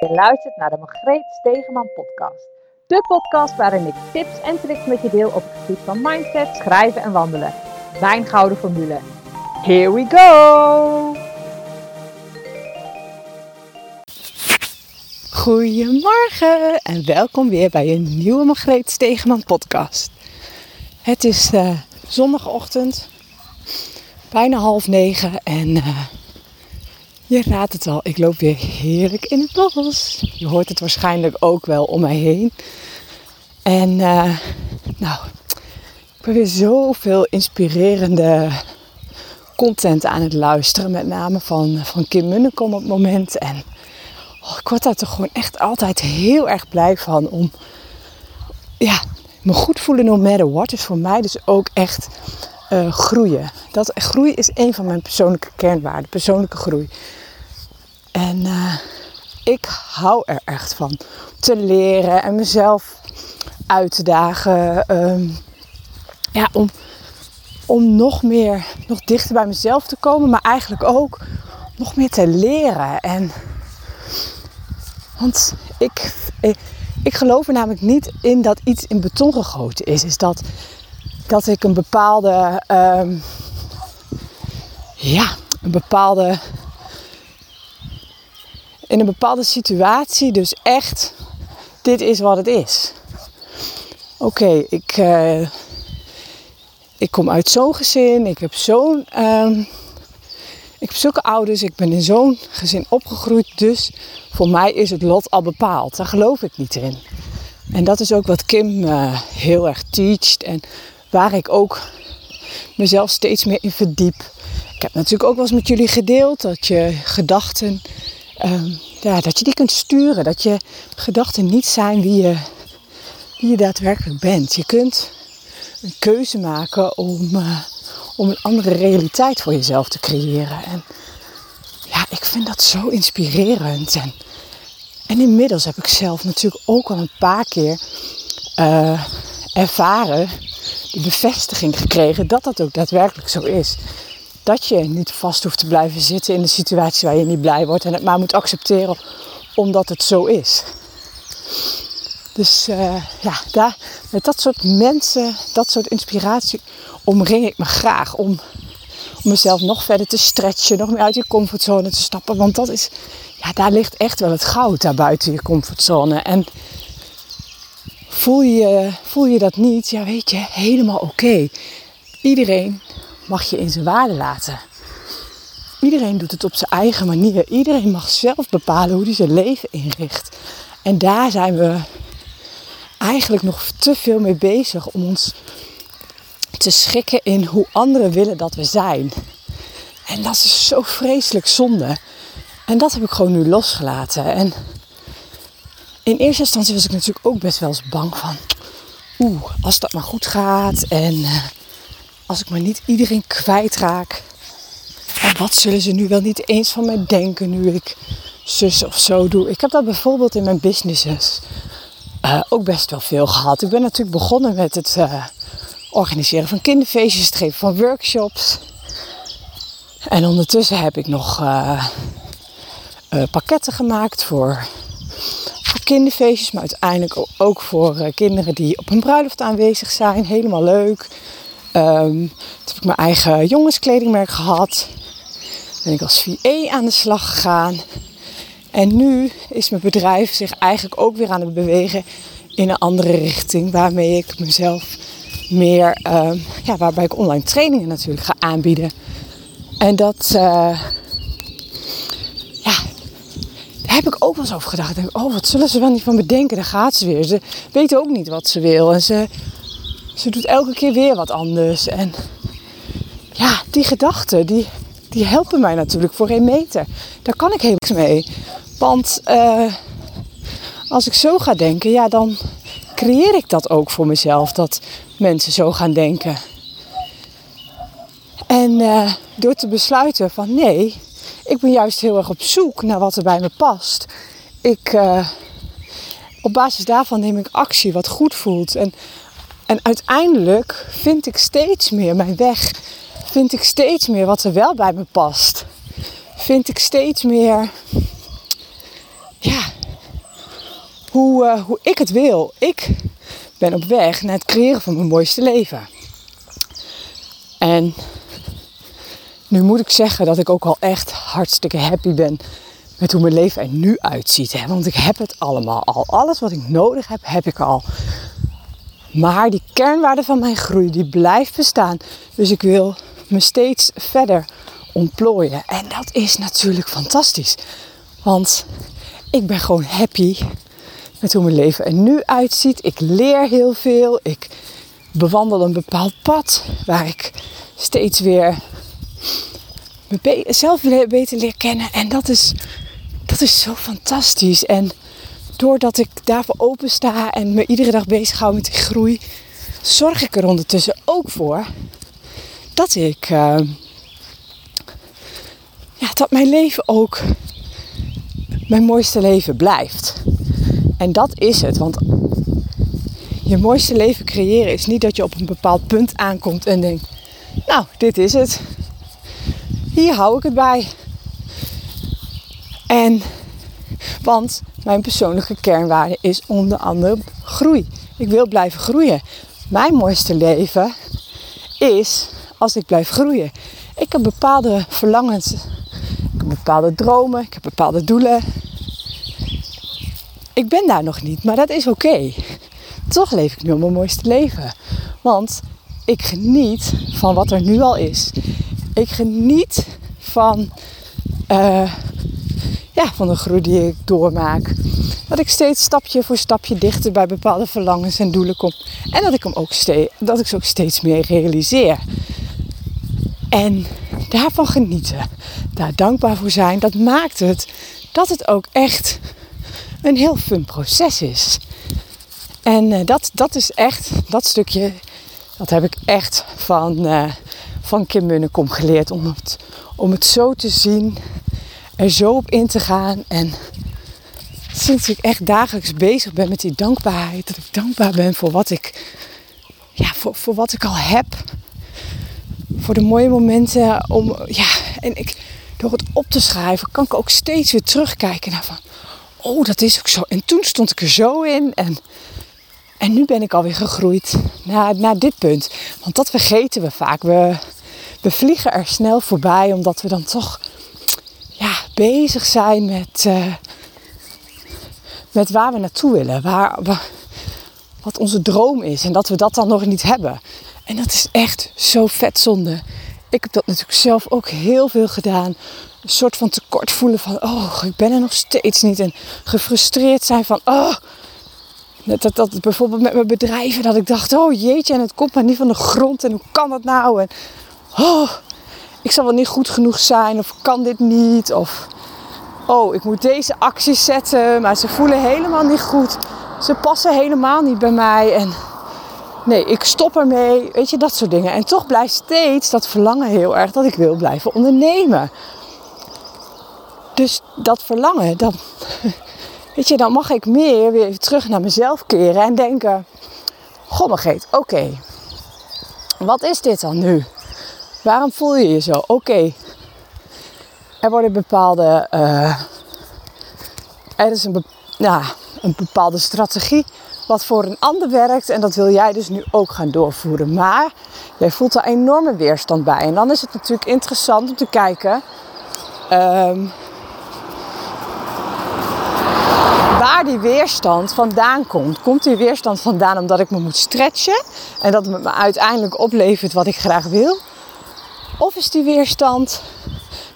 Je luistert naar de Margreet Stegeman podcast. De podcast waarin ik tips en tricks met je deel op het gebied van mindset, schrijven en wandelen. Mijn gouden formule. Here we go! Goedemorgen en welkom weer bij een nieuwe Margreet Stegeman podcast. Het is uh, zondagochtend, bijna half negen en uh, je raadt het al, ik loop weer heerlijk in het bos. Je hoort het waarschijnlijk ook wel om mij heen. En uh, nou, ik ben weer zoveel inspirerende content aan het luisteren. Met name van, van Kim Munnekom op het moment. En oh, ik word daar toch gewoon echt altijd heel erg blij van. Om ja, me goed voelen no matter what is voor mij dus ook echt uh, groeien. Dat, groei is een van mijn persoonlijke kernwaarden. Persoonlijke groei. En uh, ik hou er echt van. Te leren en mezelf uit te dagen. Um, ja, om, om nog meer, nog dichter bij mezelf te komen. Maar eigenlijk ook nog meer te leren. En, want ik, ik, geloof er namelijk niet in dat iets in beton gegoten is. Is dat, dat ik een bepaalde... Um, ja, een bepaalde in een bepaalde situatie dus echt, dit is wat het is. Oké, ik, uh, ik kom uit zo'n gezin, ik heb zo'n, uh, ik heb zulke ouders, ik ben in zo'n gezin opgegroeid, dus voor mij is het lot al bepaald. Daar geloof ik niet in. En dat is ook wat Kim uh, heel erg teacht en waar ik ook mezelf steeds meer in verdiep. Ik heb natuurlijk ook wel eens met jullie gedeeld dat je gedachten um, ja, dat je die kunt sturen. Dat je gedachten niet zijn wie je, wie je daadwerkelijk bent. Je kunt een keuze maken om, uh, om een andere realiteit voor jezelf te creëren. En ja, ik vind dat zo inspirerend. En, inmiddels heb ik zelf natuurlijk ook al een paar keer uh, ervaren, de bevestiging gekregen dat dat ook daadwerkelijk zo is dat je niet vast hoeft te blijven zitten in de situatie waar je niet blij wordt en het maar moet accepteren omdat het zo is. Dus uh, ja, daar, met dat soort mensen, dat soort inspiratie omring ik me graag om, om mezelf nog verder te stretchen, nog meer uit je comfortzone te stappen. Want dat is, ja, daar ligt echt wel het goud daar buiten je comfortzone. En voel je, voel je dat niet, ja weet je, helemaal oké. Iedereen mag je in zijn waarde laten. Iedereen doet het op zijn eigen manier. Iedereen mag zelf bepalen hoe hij zijn leven inricht. En daar zijn we eigenlijk nog te veel mee bezig om ons te schikken in hoe anderen willen dat we zijn. En dat is zo vreselijk zonde. En dat heb ik gewoon nu losgelaten. En in eerste instantie was ik natuurlijk ook best wel eens bang van. Oeh, als dat maar goed gaat. En uh, als ik maar niet iedereen kwijtraak. En wat zullen ze nu wel niet eens van mij denken nu ik zus of zo doe. Ik heb dat bijvoorbeeld in mijn businesses uh, ook best wel veel gehad. Ik ben natuurlijk begonnen met het uh, organiseren van kinderfeestjes, het geven van workshops. En ondertussen heb ik nog uh, pakketten gemaakt voor, voor kinderfeestjes, maar uiteindelijk ook voor kinderen die op een bruiloft aanwezig zijn. Helemaal leuk. Um, toen heb ik mijn eigen jongenskledingmerk gehad. Ben ik als VA aan de slag gegaan. En nu is mijn bedrijf zich eigenlijk ook weer aan het bewegen in een andere richting. Waarmee ik mezelf meer, um, ja, waarbij ik online trainingen natuurlijk ga aanbieden. En dat, uh, ja, daar heb ik ook wel eens over gedacht. Denk, oh, wat zullen ze wel niet van bedenken? Daar gaat ze weer. Ze weten ook niet wat ze wil. En ze ze doet elke keer weer wat anders. En ja, die gedachten, die, die helpen mij natuurlijk voor geen meter. Daar kan ik helemaal niks mee. Want uh, als ik zo ga denken, ja, dan creëer ik dat ook voor mezelf. Dat mensen zo gaan denken. En uh, door te besluiten van nee, ik ben juist heel erg op zoek naar wat er bij me past. Ik, uh, op basis daarvan neem ik actie wat goed voelt. En en uiteindelijk vind ik steeds meer mijn weg. Vind ik steeds meer wat er wel bij me past. Vind ik steeds meer. Ja, hoe, uh, hoe ik het wil. Ik ben op weg naar het creëren van mijn mooiste leven. En nu moet ik zeggen dat ik ook al echt hartstikke happy ben met hoe mijn leven er nu uitziet. Hè? Want ik heb het allemaal al. Alles wat ik nodig heb, heb ik al. Maar die kernwaarde van mijn groei, die blijft bestaan. Dus ik wil me steeds verder ontplooien. En dat is natuurlijk fantastisch. Want ik ben gewoon happy met hoe mijn leven er nu uitziet. Ik leer heel veel. Ik bewandel een bepaald pad waar ik steeds weer mezelf beter leer kennen. En dat is, dat is zo fantastisch. En doordat ik daarvoor open sta en me iedere dag bezighoud met die groei, zorg ik er ondertussen ook voor dat ik. Uh, ja, dat mijn leven ook mijn mooiste leven blijft. En dat is het. Want je mooiste leven creëren is niet dat je op een bepaald punt aankomt en denkt: Nou, dit is het. Hier hou ik het bij. En want mijn persoonlijke kernwaarde is onder andere groei. Ik wil blijven groeien. Mijn mooiste leven is als ik blijf groeien. Ik heb bepaalde verlangens. Ik heb bepaalde dromen. Ik heb bepaalde doelen. Ik ben daar nog niet, maar dat is oké. Toch leef ik nu mijn mooiste leven. Want ik geniet van wat er nu al is. Ik geniet van, uh, ja, van de groei die ik doormaak. Dat ik steeds stapje voor stapje dichter bij bepaalde verlangens en doelen kom. En dat ik, hem ook steeds, dat ik ze ook steeds meer realiseer. En daarvan genieten, daar dankbaar voor zijn, dat maakt het dat het ook echt een heel fun proces is. En uh, dat, dat is echt, dat stukje, dat heb ik echt van, uh, van Kim Munnekom geleerd. Om het, om het zo te zien, er zo op in te gaan. En sinds ik echt dagelijks bezig ben met die dankbaarheid, dat ik dankbaar ben voor wat ik, ja, voor, voor wat ik al heb. Voor de mooie momenten om, ja, en ik, door het op te schrijven, kan ik ook steeds weer terugkijken naar van, oh, dat is ook zo. En toen stond ik er zo in en, en nu ben ik alweer gegroeid naar, naar dit punt. Want dat vergeten we vaak. We, we vliegen er snel voorbij omdat we dan toch ja, bezig zijn met, uh, met waar we naartoe willen. Waar, wat onze droom is en dat we dat dan nog niet hebben. En dat is echt zo vet zonde. Ik heb dat natuurlijk zelf ook heel veel gedaan. Een soort van tekort voelen van, oh, ik ben er nog steeds niet. En gefrustreerd zijn van, oh. Dat, dat, bijvoorbeeld met mijn bedrijven, dat ik dacht, oh jeetje, en het komt maar niet van de grond. En hoe kan dat nou? En, oh, ik zal wel niet goed genoeg zijn. Of kan dit niet? Of, oh, ik moet deze acties zetten. Maar ze voelen helemaal niet goed. Ze passen helemaal niet bij mij. En nee, ik stop ermee. Weet je, dat soort dingen. En toch blijft steeds dat verlangen heel erg dat ik wil blijven ondernemen. Dus dat verlangen, dan, weet je, dan mag ik meer weer terug naar mezelf keren en denken: Margreet, oké, wat is dit dan nu? Waarom voel je je zo? Oké, er worden bepaalde, uh, er is een, een bepaalde strategie wat voor een ander werkt en dat wil jij dus nu ook gaan doorvoeren. Maar jij voelt er enorme weerstand bij. En dan is het natuurlijk interessant om te kijken. Um, waar die weerstand vandaan komt. Komt die weerstand vandaan omdat ik me moet stretchen en dat het me uiteindelijk oplevert wat ik graag wil? Of is die weerstand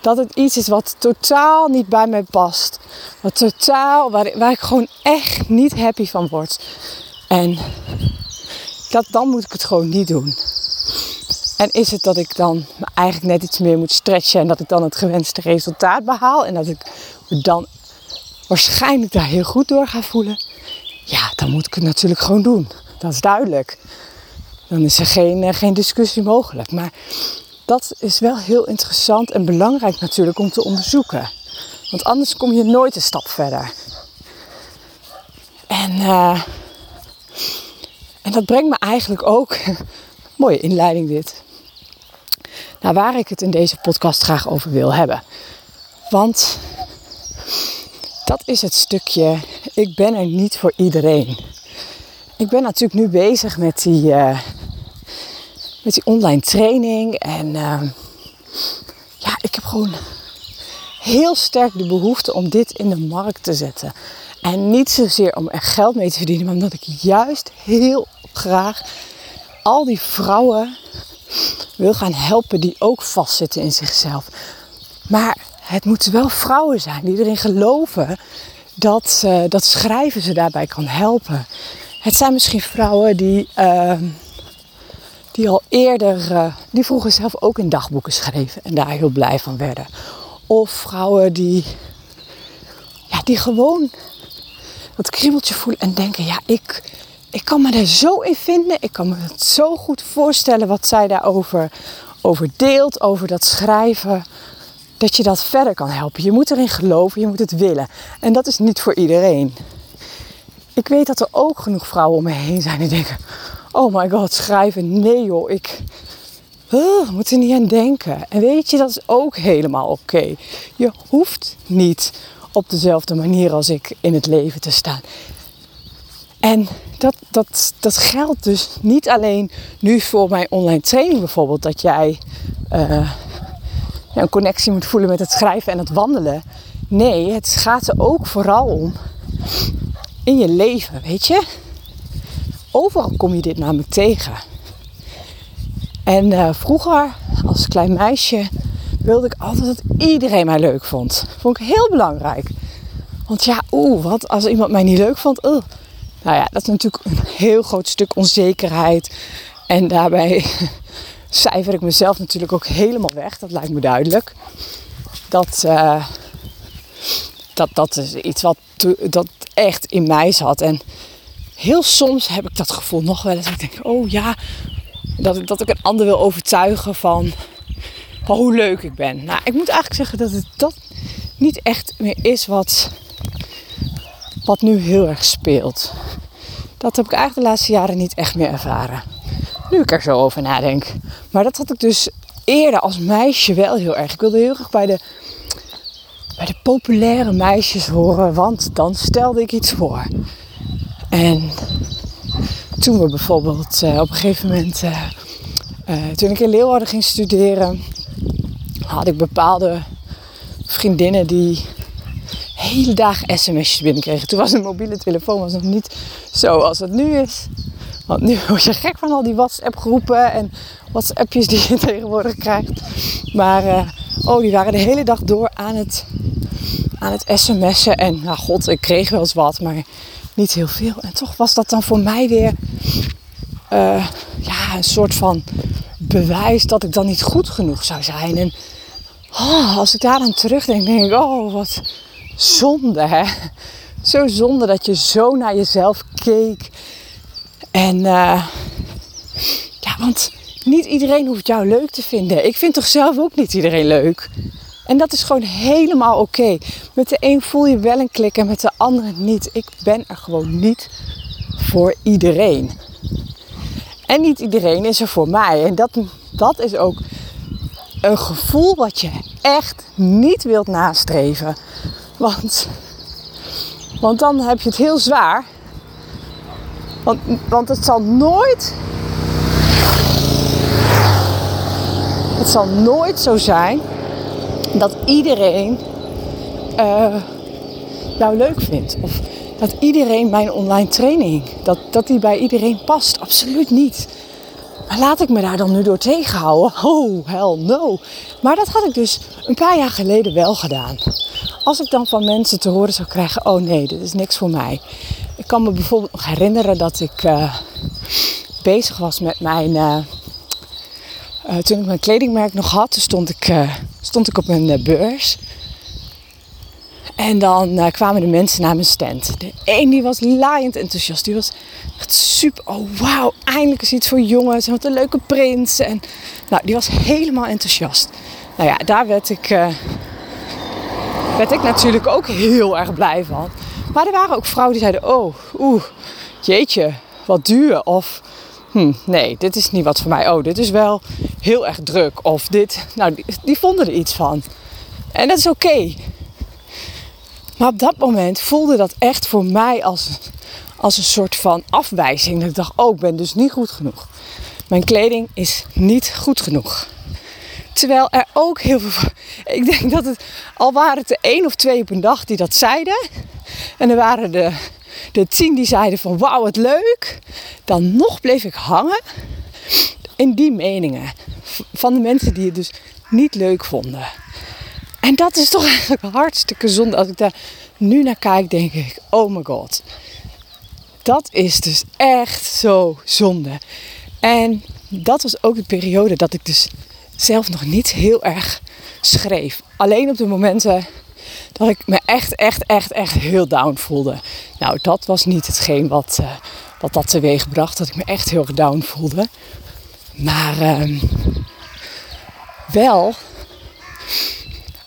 dat het iets is wat totaal niet bij mij past? Wat totaal, waar, waar ik gewoon echt niet happy van word. En dat, dan moet ik het gewoon niet doen. En is het dat ik dan eigenlijk net iets meer moet stretchen en dat ik dan het gewenste resultaat behaal en dat ik me dan waarschijnlijk daar heel goed door ga voelen, ja, dan moet ik het natuurlijk gewoon doen. Dat is duidelijk. Dan is er geen, eh, geen discussie mogelijk. Maar dat is wel heel interessant en belangrijk natuurlijk om te onderzoeken. Want anders kom je nooit een stap verder. En, uh, en dat brengt me eigenlijk ook, mooie inleiding dit, naar waar ik het in deze podcast graag over wil hebben. Want dat is het stukje. ik ben er niet voor iedereen. Ik ben natuurlijk nu bezig met die, uh, met die online training. En uh, ja, ik heb gewoon heel sterk de behoefte om dit in de markt te zetten. En niet zozeer om er geld mee te verdienen, maar omdat ik juist heel graag al die vrouwen wil gaan helpen die ook vastzitten in zichzelf. Maar het moeten wel vrouwen zijn die erin geloven dat, dat schrijven ze daarbij kan helpen. Het zijn misschien vrouwen die, uh, die al eerder, uh, die vroeger zelf ook in dagboeken schreven en daar heel blij van werden. Of vrouwen die, ja, die gewoon dat kriebeltje voelen en denken, ja, ik, ik kan me er zo in vinden. Ik kan me het zo goed voorstellen wat zij daarover over deelt, over dat schrijven. Dat je dat verder kan helpen. Je moet erin geloven, je moet het willen. En dat is niet voor iedereen. Ik weet dat er ook genoeg vrouwen om me heen zijn die denken: Oh my god, schrijven. Nee joh, ik moet er niet aan denken. En weet je, dat is ook helemaal oké. Je hoeft niet op dezelfde manier als ik in het leven te staan. En dat, dat, dat geldt dus niet alleen nu voor mijn online training bijvoorbeeld. Dat jij uh, een connectie moet voelen met het schrijven en het wandelen. Nee, het gaat er ook vooral om in je leven, weet je. Overal kom je dit namelijk tegen. En uh, vroeger, als klein meisje, wilde ik altijd dat iedereen mij leuk vond. Vond ik heel belangrijk. Want ja, oeh, wat als iemand mij niet leuk vond? Uh. Nou ja, dat is natuurlijk een heel groot stuk onzekerheid. En daarbij cijfer ik mezelf natuurlijk ook helemaal weg. Dat lijkt me duidelijk. Dat, uh, dat, dat is iets wat dat echt in mij zat. En heel soms heb ik dat gevoel nog wel eens. Ik denk, oh ja, dat, dat ik een ander wil overtuigen van, van hoe leuk ik ben. Nou, ik moet eigenlijk zeggen dat het dat niet echt meer is wat, wat nu heel erg speelt. Dat heb ik eigenlijk de laatste jaren niet echt meer ervaren. Nu ik er zo over nadenk. Maar dat had ik dus eerder als meisje wel heel erg. Ik wilde heel graag bij de, bij de populaire meisjes horen, want dan stelde ik iets voor. En toen we bijvoorbeeld uh, op een gegeven moment, uh, uh, toen ik in Leeuwarden ging studeren, had ik bepaalde vriendinnen die hele dagen sms'jes binnenkregen. Toen was een mobiele telefoon was nog niet zo als het nu is. Want nu word je gek van al die WhatsApp groepen en WhatsAppjes die je tegenwoordig krijgt. Maar oh, die waren de hele dag door aan het, aan het sms'en. En nou god, ik kreeg wel eens wat, maar niet heel veel. En toch was dat dan voor mij weer uh, ja, een soort van bewijs dat ik dan niet goed genoeg zou zijn. En oh, als ik daar aan terugdenk, denk ik, oh wat zonde hè. Zo zonde dat je zo naar jezelf keek. En uh, ja, want niet iedereen hoeft jou leuk te vinden. Ik vind toch zelf ook niet iedereen leuk. En dat is gewoon helemaal oké. Met de een voel je wel een klik en met de andere niet. Ik ben er gewoon niet voor iedereen. En niet iedereen is er voor mij. En dat, dat is ook een gevoel wat je echt niet wilt nastreven. Want, want dan heb je het heel zwaar. Want, want het zal nooit. Het zal nooit zo zijn dat iedereen jou leuk vindt. Of dat iedereen mijn online training, dat, dat die bij iedereen past. Absoluut niet. Maar laat ik me daar dan nu door tegenhouden? Oh, hell no. Maar dat had ik dus een paar jaar geleden wel gedaan. Als ik dan van mensen te horen zou krijgen, oh nee, dit is niks voor mij. Ik kan me bijvoorbeeld nog herinneren dat ik uh, bezig was met mijn... Uh, toen ik mijn kledingmerk nog had, stond ik, stond ik op een beurs. En dan uh, kwamen de mensen naar mijn stand. De een die was laaiend enthousiast. Die was echt super. Oh wauw, eindelijk is iets voor jongens. En wat een leuke prins. En nou, die was helemaal enthousiast. Nou ja, daar werd ik, uh, werd ik natuurlijk ook heel erg blij van. Maar er waren ook vrouwen die zeiden: Oh, oeh, jeetje, wat duur. Of hm, nee, dit is niet wat voor mij. Oh, dit is wel heel erg druk. Of dit. Nou, die, vonden er iets van. En dat is oké. Maar op dat moment voelde dat echt voor mij als, als een soort van afwijzing. Dat ik dacht, oh, ik ben dus niet goed genoeg. Mijn kleding is niet goed genoeg. Terwijl er ook heel veel. Ik denk dat het. Al waren het er één of twee op een dag die dat zeiden. En er waren de, de tien die zeiden van wauw, wat leuk. Dan nog bleef ik hangen in die meningen. Van de mensen die het dus niet leuk vonden. En dat is toch eigenlijk hartstikke zonde. Als ik daar nu naar kijk, denk ik: oh my god. Dat is dus echt zo zonde. En dat was ook de periode dat ik dus zelf nog niet heel erg schreef. Alleen op de momenten dat ik me echt, echt, echt, echt heel down voelde. Nou, dat was niet hetgeen wat, uh, wat dat teweeg bracht. Dat ik me echt heel down voelde. Maar uh, wel.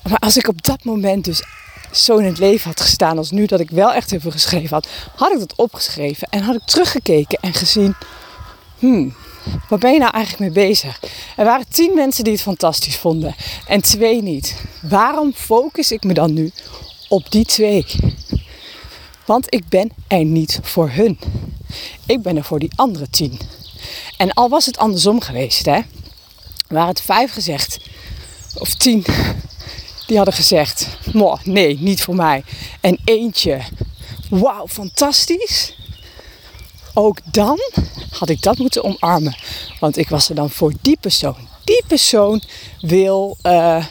Maar als ik op dat moment dus zo in het leven had gestaan als nu, dat ik wel echt veel geschreven had, had ik dat opgeschreven en had ik teruggekeken en gezien. Hmm, Waar ben je nou eigenlijk mee bezig? Er waren tien mensen die het fantastisch vonden en twee niet. Waarom focus ik me dan nu op die twee? Want ik ben er niet voor hun. Ik ben er voor die andere tien. En al was het andersom geweest, hè? Waren het vijf gezegd, of tien, die hadden gezegd: nee, niet voor mij. En eentje, wauw, fantastisch ook dan had ik dat moeten omarmen. Want ik was er dan voor die persoon. Die persoon wil. Uh,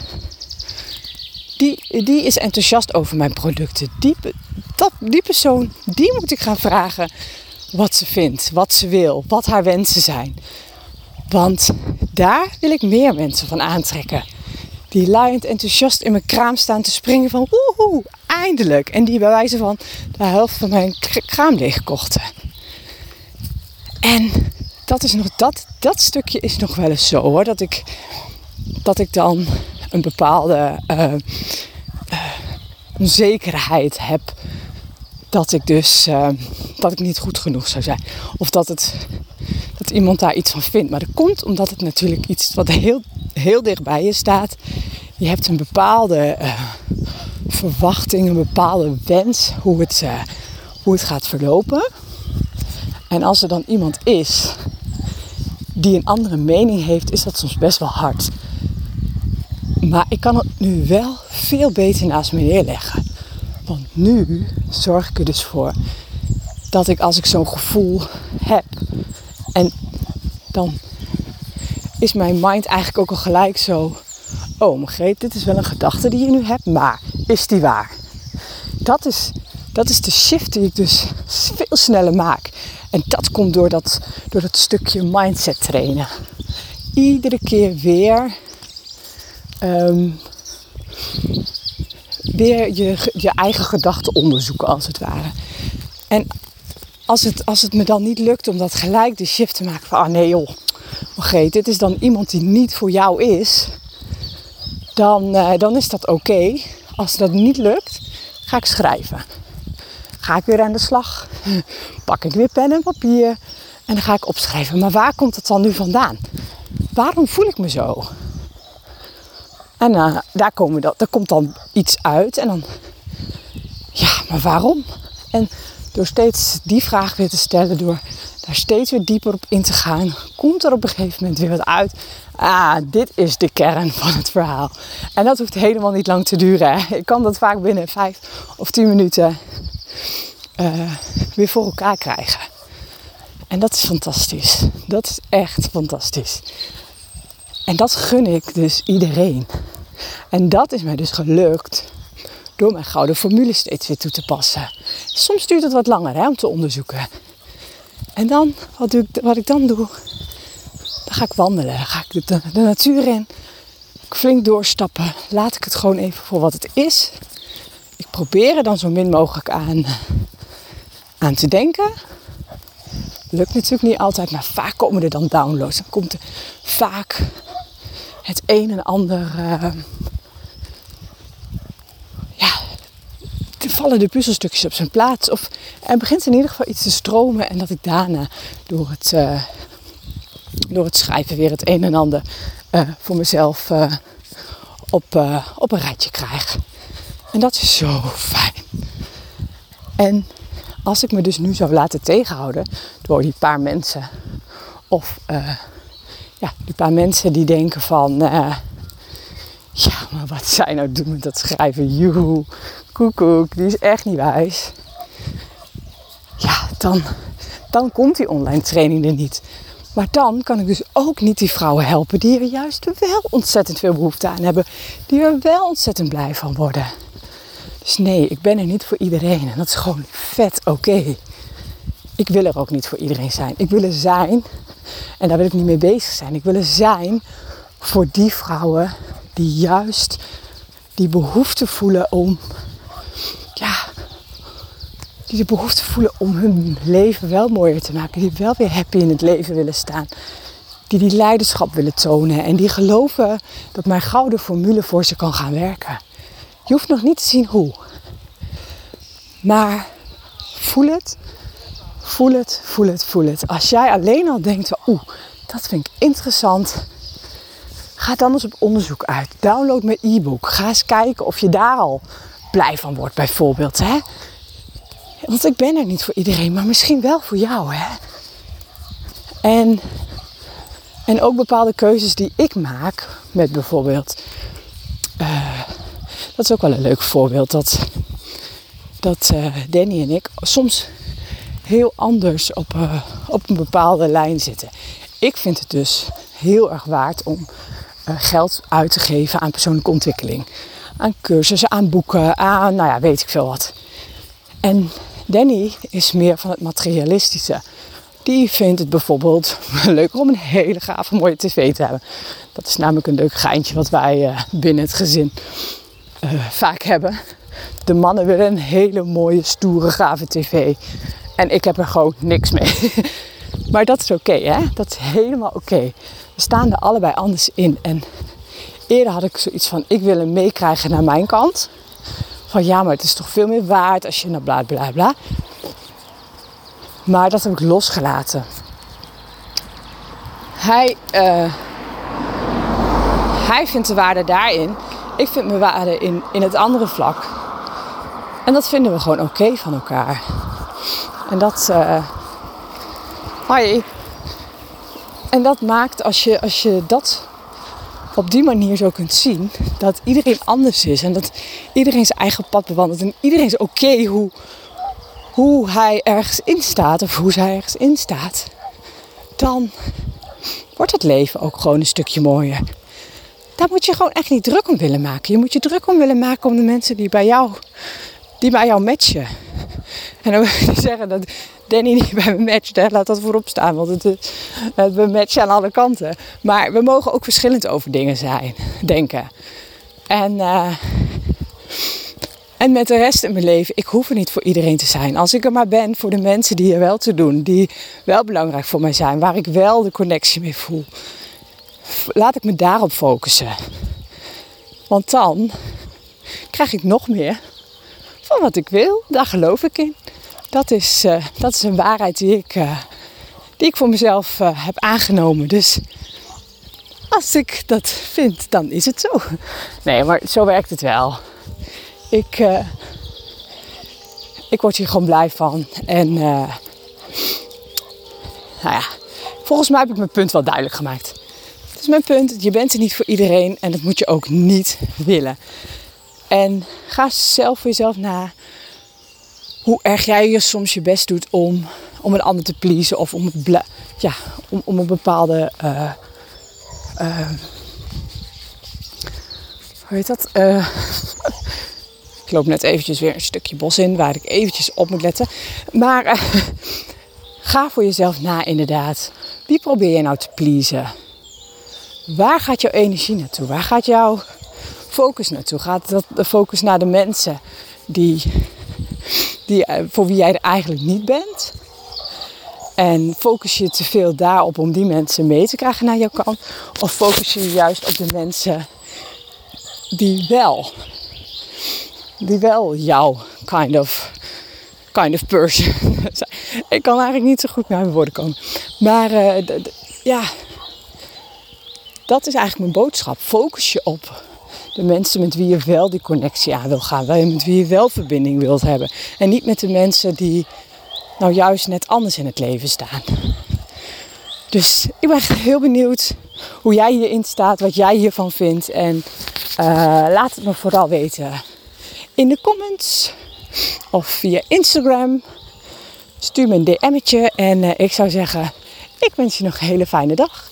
die, die is enthousiast over mijn producten. Die, dat, die persoon, die moet ik gaan vragen wat ze vindt, wat ze wil, wat haar wensen zijn. Want daar wil ik meer mensen van aantrekken. Die laaiend enthousiast in mijn kraam staan te springen van woehoe, eindelijk. En die bij wijze van de helft van mijn kraam leegkochten. En dat, is nog, dat, dat stukje is nog wel eens zo hoor. Dat ik, dat ik dan een bepaalde uh, onzekerheid heb. Dat ik dus uh, dat ik niet goed genoeg zou zijn. Of dat, het, dat iemand daar iets van vindt. Maar dat komt omdat het natuurlijk iets wat heel, heel dichtbij je staat. Je hebt een bepaalde verwachting, een bepaalde wens hoe het, hoe het gaat verlopen. En als er dan iemand is die een andere mening heeft, is dat soms best wel hard. Maar ik kan het nu wel veel beter naast me neerleggen. Want nu zorg ik er dus voor dat ik als ik zo'n gevoel heb en dan is mijn mind eigenlijk ook al gelijk zo. Oh, Margreet, dit is wel een gedachte die je nu hebt, maar is die waar? Dat is, dat is de shift die ik dus veel sneller maak. En dat komt door dat, door dat stukje mindset trainen. Iedere keer weer, ehm, weer je, je eigen gedachten onderzoeken als het ware. En als het, als het me dan niet lukt om dat gelijk de shift te maken van, ah nee joh, oké, dit is dan iemand die niet voor jou is, dan, uh, dan is dat oké. Als dat niet lukt, ga ik schrijven ga ik weer aan de slag. Pak ik weer pen en papier en dan ga ik opschrijven. Maar waar komt het dan nu vandaan? Waarom voel ik me zo? En uh, daar, komen dat, daar komt dan iets uit en dan, ja, maar waarom? En door steeds die vraag weer te stellen, door daar steeds weer dieper op in te gaan, komt er op een gegeven moment weer wat uit. Ah, dit is de kern van het verhaal. En dat hoeft helemaal niet lang te duren. Hè. Ik kan dat vaak binnen vijf of tien minuten uh, weer voor elkaar krijgen. En dat is fantastisch. Dat is echt fantastisch. En dat gun ik dus iedereen. En dat is mij dus gelukt door mijn gouden formule steeds weer toe te passen. Soms duurt het wat langer hè, om te onderzoeken. En dan, wat, doe ik, wat ik dan doe, dan ga ik wandelen. Dan ga ik de, de natuur in. Flink doorstappen. Laat ik het gewoon even voor wat het is. Er dan zo min mogelijk aan aan te denken. Lukt natuurlijk niet altijd, maar vaak komen er dan downloads. Dan komt er vaak het een en ander. Uh, ja, vallen de puzzelstukjes op zijn plaats. Of er begint in ieder geval iets te stromen. En dat ik daarna door het, uh, door het schrijven weer het een en ander uh, voor mezelf op, op een rijtje krijg. En dat is zo fijn. En als ik me dus nu zou laten tegenhouden door die paar mensen, of uh, ja, die paar mensen die denken van, uh, ja, maar wat zij nou doen met dat schrijven, joehoe, koekoek, die is echt niet wijs. Ja, dan, dan komt die online training er niet. Maar dan kan ik dus ook niet die vrouwen helpen die er juist wel ontzettend veel behoefte aan hebben. Die er wel ontzettend blij van worden. Dus nee, ik ben er niet voor iedereen. En dat is gewoon vet oké. Ik wil er ook niet voor iedereen zijn. Ik wil er zijn, en daar wil ik niet mee bezig zijn. Ik wil er zijn voor die vrouwen die juist die behoefte voelen om, ja, die de behoefte voelen om hun leven wel mooier te maken. Die wel weer happy in het leven willen staan. Die die leiderschap willen tonen. En die geloven dat mijn gouden formule voor ze kan gaan werken. Je hoeft nog niet te zien hoe. Maar voel het. Voel het, voel het, voel het. Als jij alleen al denkt, oeh, dat vind ik interessant. Ga dan eens op onderzoek uit. Download mijn e-book. Ga eens kijken of je daar al blij van wordt, bijvoorbeeld. Hè? Want ik ben er niet voor iedereen, maar misschien wel voor jou. Hè? En, en ook bepaalde keuzes die ik maak, met bijvoorbeeld. Uh, dat is ook wel een leuk voorbeeld. Dat, dat uh, Danny en ik soms heel anders op, uh, op een bepaalde lijn zitten. Ik vind het dus heel erg waard om uh, geld uit te geven aan persoonlijke ontwikkeling. Aan cursussen, aan boeken, aan nou ja, weet ik veel wat. En Danny is meer van het materialistische. Die vindt het bijvoorbeeld leuker om een hele gave mooie tv te hebben. Dat is namelijk een leuk geintje wat wij binnen het gezin uh, vaak hebben. De mannen willen een hele mooie, stoere, gave tv. En ik heb er gewoon niks mee. maar dat is oké, hè? Dat is helemaal oké. We staan er allebei anders in. En eerder had ik zoiets van: ik wil hem meekrijgen naar mijn kant. Van ja, maar het is toch veel meer waard als je naar bla bla bla. Maar dat heb ik losgelaten. Hij, uh, hij vindt de waarde daarin. Ik vind mijn waarde in, in het andere vlak. En dat vinden we gewoon oké van elkaar. En dat. Uh. En dat maakt als je, als je dat op die manier zo kunt zien, dat iedereen anders is en dat iedereen zijn eigen pad bewandelt en iedereen is oké hoe, hoe hij ergens in staat of hoe zij ergens in staat, dan wordt het leven ook gewoon een stukje mooier. Daar moet je gewoon echt niet druk om willen maken. Je moet je druk om willen maken om de mensen die bij jou, die bij jou matchen. En dan wil ik zeggen dat Danny niet bij me matcht. Hè? Laat dat voorop staan, want het, het, we matchen aan alle kanten. Maar we mogen ook verschillend over dingen zijn, denken. En, uh, en met de rest in mijn leven, ik hoef er niet voor iedereen te zijn. Als ik er maar ben voor de mensen die er wel te doen, die wel belangrijk voor mij zijn, waar ik wel de connectie mee voel. Laat ik me daarop focussen. Want dan krijg ik nog meer van wat ik wil. Daar geloof ik in. Dat is, uh, dat is een waarheid die ik, uh, die ik voor mezelf uh, heb aangenomen. Dus als ik dat vind, dan is het zo. Nee, maar zo werkt het wel. Ik, ik word hier gewoon blij van. En nou ja, volgens mij heb ik mijn punt wel duidelijk gemaakt. Is mijn punt. Je bent er niet voor iedereen en dat moet je ook niet willen. En ga zelf voor jezelf na hoe erg jij je soms je best doet om, om een ander te pleasen of om, het ja, om, om een bepaalde. Uh, uh, hoe heet dat? Uh, ik loop net eventjes weer een stukje bos in waar ik eventjes op moet letten. Maar ga voor jezelf na, inderdaad. Wie probeer je nou te pleasen? Waar gaat jouw energie naartoe? Waar gaat jouw focus naartoe? Gaat dat de focus naar de mensen die die, eh, voor wie jij er eigenlijk niet bent. En focus je te veel daarop om die mensen mee te krijgen naar jouw kant? Of focus je juist op de mensen die wel, die wel jouw kind of, kind of person zijn? Ik kan eigenlijk niet zo goed naar mijn woorden komen. Maar uh, ja, dat is eigenlijk mijn boodschap. Focus je op de mensen met wie je wel die connectie aan wil gaan. Met wie je wel verbinding wilt hebben. En niet met de mensen die nou juist net anders in het leven staan. Dus ik ben heel benieuwd hoe jij hierin staat, wat jij hiervan vindt. En uh, laat het me vooral weten in de comments of via Instagram. Stuur me een DM'tje en uh, ik zou zeggen, ik wens je nog een hele fijne dag.